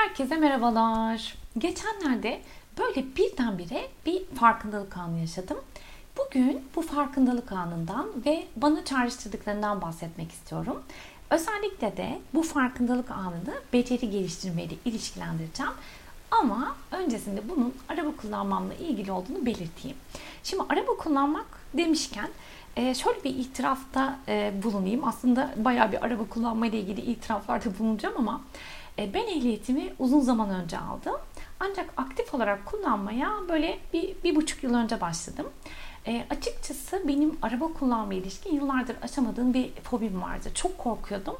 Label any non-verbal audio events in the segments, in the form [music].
Herkese merhabalar. Geçenlerde böyle birdenbire bir farkındalık anı yaşadım. Bugün bu farkındalık anından ve bana çağrıştırdıklarından bahsetmek istiyorum. Özellikle de bu farkındalık anını beceri geliştirmeyle ilişkilendireceğim. Ama öncesinde bunun araba kullanmamla ilgili olduğunu belirteyim. Şimdi araba kullanmak demişken e, şöyle bir itirafta e, bulunayım. Aslında bayağı bir araba kullanma ile ilgili itiraflarda bulunacağım ama e, ben ehliyetimi uzun zaman önce aldım. Ancak aktif olarak kullanmaya böyle bir, bir buçuk yıl önce başladım. E, açıkçası benim araba kullanma ilişkin yıllardır aşamadığım bir fobim vardı. Çok korkuyordum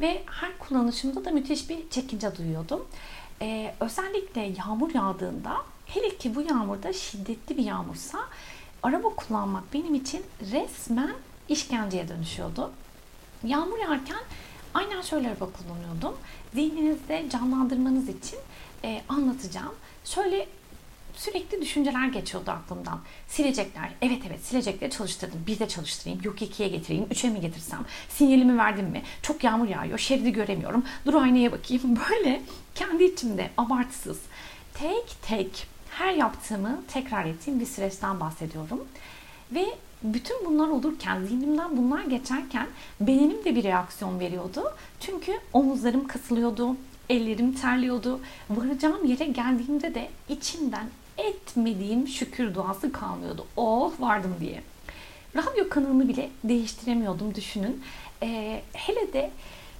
ve her kullanışımda da müthiş bir çekince duyuyordum. E, özellikle yağmur yağdığında, hele ki bu yağmurda şiddetli bir yağmursa araba kullanmak benim için resmen işkenceye dönüşüyordu. Yağmur yağarken aynen şöyle araba kullanıyordum. Zihninizde canlandırmanız için e, anlatacağım. Şöyle sürekli düşünceler geçiyordu aklımdan. Silecekler. Evet evet silecekleri çalıştırdım. Bir de çalıştırayım. Yok ikiye getireyim. Üçe mi getirsem? Sinyalimi verdim mi? Çok yağmur yağıyor. Şeridi göremiyorum. Dur aynaya bakayım. [laughs] Böyle kendi içimde abartısız tek tek her yaptığımı tekrar ettiğim bir süreçten bahsediyorum. Ve bütün bunlar olurken, zihnimden bunlar geçerken beynim de bir reaksiyon veriyordu. Çünkü omuzlarım kasılıyordu, ellerim terliyordu. Varacağım yere geldiğimde de içimden etmediğim şükür duası kalmıyordu. Oh vardım diye. Radyo kanalını bile değiştiremiyordum düşünün. Ee, hele de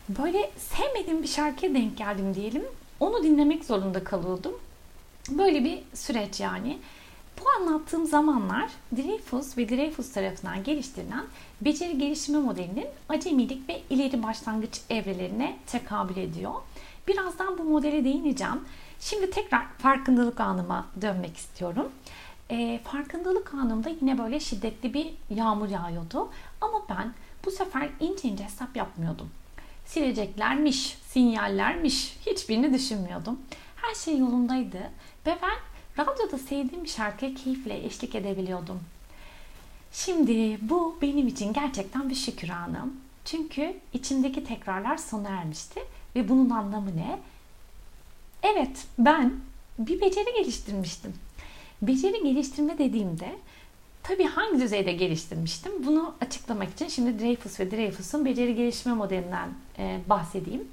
böyle sevmediğim bir şarkıya denk geldim diyelim. Onu dinlemek zorunda kalıyordum. Böyle bir süreç yani. Bu anlattığım zamanlar Dreyfus ve Dreyfus tarafından geliştirilen beceri gelişimi modelinin acemilik ve ileri başlangıç evrelerine tekabül ediyor. Birazdan bu modele değineceğim. Şimdi tekrar farkındalık anıma dönmek istiyorum. E, farkındalık anımda yine böyle şiddetli bir yağmur yağıyordu. Ama ben bu sefer ince ince hesap yapmıyordum. Sileceklermiş, sinyallermiş hiçbirini düşünmüyordum. Her şey yolundaydı ve ben radyoda sevdiğim bir keyifle eşlik edebiliyordum. Şimdi bu benim için gerçekten bir şükür anım. Çünkü içimdeki tekrarlar sona ermişti ve bunun anlamı ne? Evet, ben bir beceri geliştirmiştim. Beceri geliştirme dediğimde tabii hangi düzeyde geliştirmiştim? Bunu açıklamak için şimdi Dreyfus ve Dreyfus'un beceri gelişme modelinden bahsedeyim.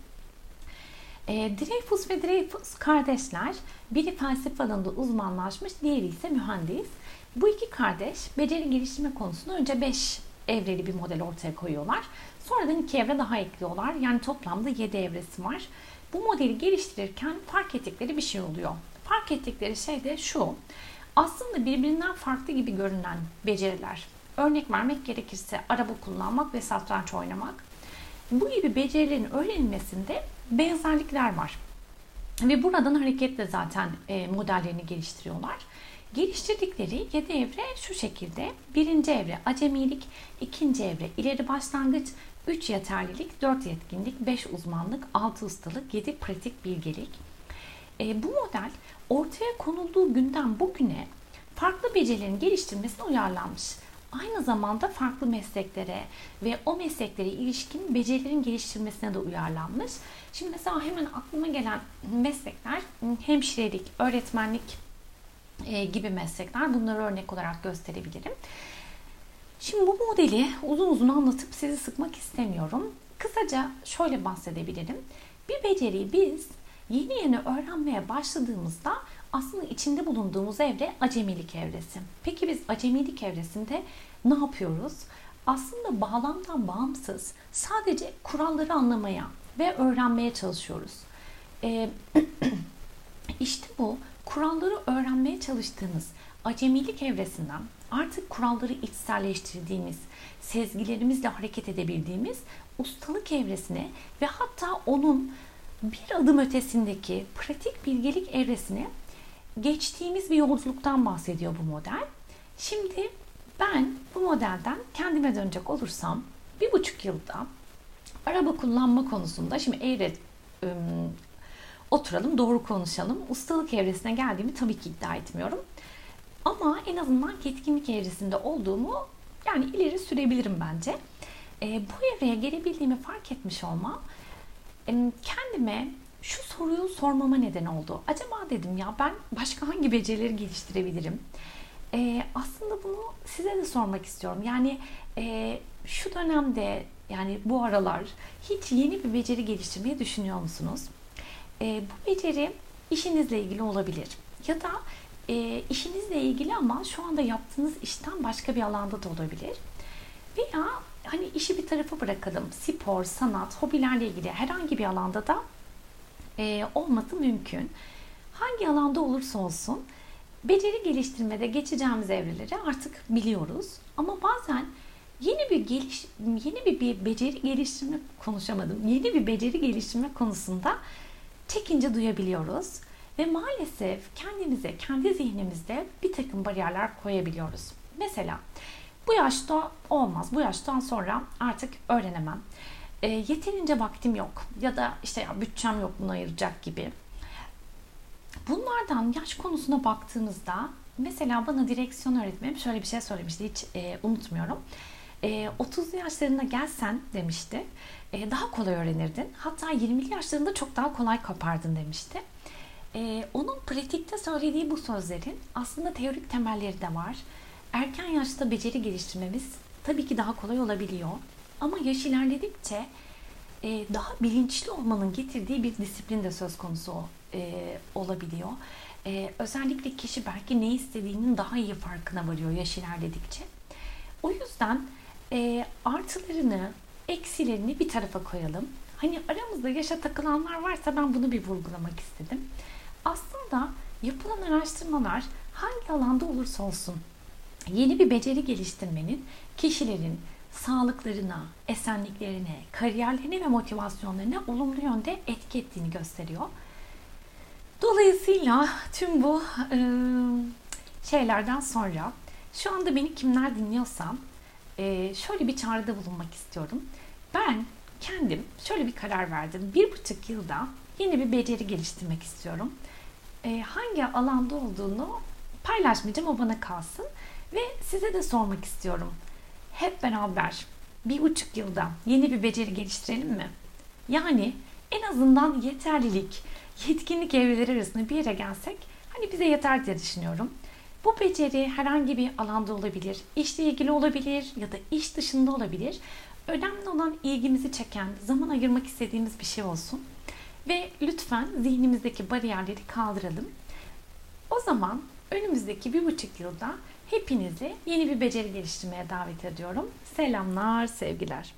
E, Dreyfus ve Dreyfus kardeşler. Biri felsefe alanında uzmanlaşmış, diğeri ise mühendis. Bu iki kardeş beceri geliştirme konusunda önce 5 evreli bir model ortaya koyuyorlar. Sonradan iki evre daha ekliyorlar. Yani toplamda 7 evresi var. Bu modeli geliştirirken fark ettikleri bir şey oluyor. Fark ettikleri şey de şu. Aslında birbirinden farklı gibi görünen beceriler. Örnek vermek gerekirse araba kullanmak ve satranç oynamak. Bu gibi becerilerin öğrenilmesinde benzerlikler var. Ve buradan hareketle zaten e, modellerini geliştiriyorlar. Geliştirdikleri 7 evre şu şekilde. Birinci evre acemilik, ikinci evre ileri başlangıç, 3 yeterlilik, 4 yetkinlik, 5 uzmanlık, 6 ustalık, 7 pratik bilgelik. E, bu model ortaya konulduğu günden bugüne farklı becerilerin geliştirmesine uyarlanmış. Aynı zamanda farklı mesleklere ve o mesleklere ilişkin becerilerin geliştirmesine de uyarlanmış. Şimdi mesela hemen aklıma gelen meslekler hemşirelik, öğretmenlik e, gibi meslekler. Bunları örnek olarak gösterebilirim. Şimdi bu modeli uzun uzun anlatıp sizi sıkmak istemiyorum. Kısaca şöyle bahsedebilirim. Bir beceriyi biz yeni yeni öğrenmeye başladığımızda aslında içinde bulunduğumuz evre acemilik evresi. Peki biz acemilik evresinde ne yapıyoruz? Aslında bağlamdan bağımsız sadece kuralları anlamaya ve öğrenmeye çalışıyoruz. Ee, [clears throat] işte bu kuralları öğrenmeye çalıştığınız acemilik evresinden artık kuralları içselleştirdiğimiz, sezgilerimizle hareket edebildiğimiz ustalık evresine ve hatta onun bir adım ötesindeki pratik bilgelik evresine geçtiğimiz bir yolculuktan bahsediyor bu model. Şimdi ben bu modelden kendime dönecek olursam bir buçuk yılda araba kullanma konusunda şimdi eğri ım, oturalım doğru konuşalım. Ustalık evresine geldiğimi tabii ki iddia etmiyorum. Ama en azından yetkinlik evresinde olduğumu yani ileri sürebilirim bence. E, bu evreye gelebildiğimi fark etmiş olmam kendime şu soruyu sormama neden oldu. Acaba dedim ya ben başka hangi becerileri geliştirebilirim? E, aslında bunu size de sormak istiyorum. Yani e, şu dönemde yani bu aralar hiç yeni bir beceri geliştirmeyi düşünüyor musunuz? E, bu beceri işinizle ilgili olabilir. Ya da e, işinizle ilgili ama şu anda yaptığınız işten başka bir alanda da olabilir. Veya hani işi bir tarafa bırakalım. Spor, sanat, hobilerle ilgili herhangi bir alanda da e, olması mümkün. Hangi alanda olursa olsun beceri geliştirmede geçeceğimiz evreleri artık biliyoruz. Ama bazen yeni bir geliş yeni bir, bir beceri geliştirme konuşamadım. Yeni bir beceri geliştirme konusunda çekince duyabiliyoruz. Ve maalesef kendimize, kendi zihnimizde bir takım bariyerler koyabiliyoruz. Mesela bu yaşta olmaz, bu yaştan sonra artık öğrenemem. E, yeterince vaktim yok ya da işte ya bütçem yok bunu ayıracak gibi. Bunlardan yaş konusuna baktığımızda mesela bana direksiyon öğretmenim şöyle bir şey söylemişti hiç e, unutmuyorum. E, 30'lu yaşlarına gelsen demişti e, daha kolay öğrenirdin. Hatta 20'li yaşlarında çok daha kolay kapardın demişti. E, onun pratikte söylediği bu sözlerin aslında teorik temelleri de var. Erken yaşta beceri geliştirmemiz tabii ki daha kolay olabiliyor. Ama yaş ilerledikçe e, daha bilinçli olmanın getirdiği bir disiplin de söz konusu e, olabiliyor. E, özellikle kişi belki ne istediğinin daha iyi farkına varıyor yaş ilerledikçe. O yüzden e, artılarını, eksilerini bir tarafa koyalım. Hani aramızda yaşa takılanlar varsa ben bunu bir vurgulamak istedim. Aslında yapılan araştırmalar hangi alanda olursa olsun yeni bir beceri geliştirmenin kişilerin sağlıklarına, esenliklerine, kariyerlerine ve motivasyonlarına olumlu yönde etki ettiğini gösteriyor. Dolayısıyla tüm bu e, şeylerden sonra şu anda beni kimler dinliyorsa e, şöyle bir çağrıda bulunmak istiyorum. Ben kendim şöyle bir karar verdim. Bir buçuk yılda yeni bir beceri geliştirmek istiyorum. E, hangi alanda olduğunu paylaşmayacağım o bana kalsın. Ve size de sormak istiyorum. Hep beraber bir buçuk yılda yeni bir beceri geliştirelim mi? Yani en azından yeterlilik, yetkinlik evreleri arasında bir yere gelsek hani bize yeter diye düşünüyorum. Bu beceri herhangi bir alanda olabilir, işle ilgili olabilir ya da iş dışında olabilir. Önemli olan ilgimizi çeken, zaman ayırmak istediğimiz bir şey olsun. Ve lütfen zihnimizdeki bariyerleri kaldıralım. O zaman önümüzdeki bir buçuk yılda hepinizi yeni bir beceri geliştirmeye davet ediyorum. Selamlar, sevgiler.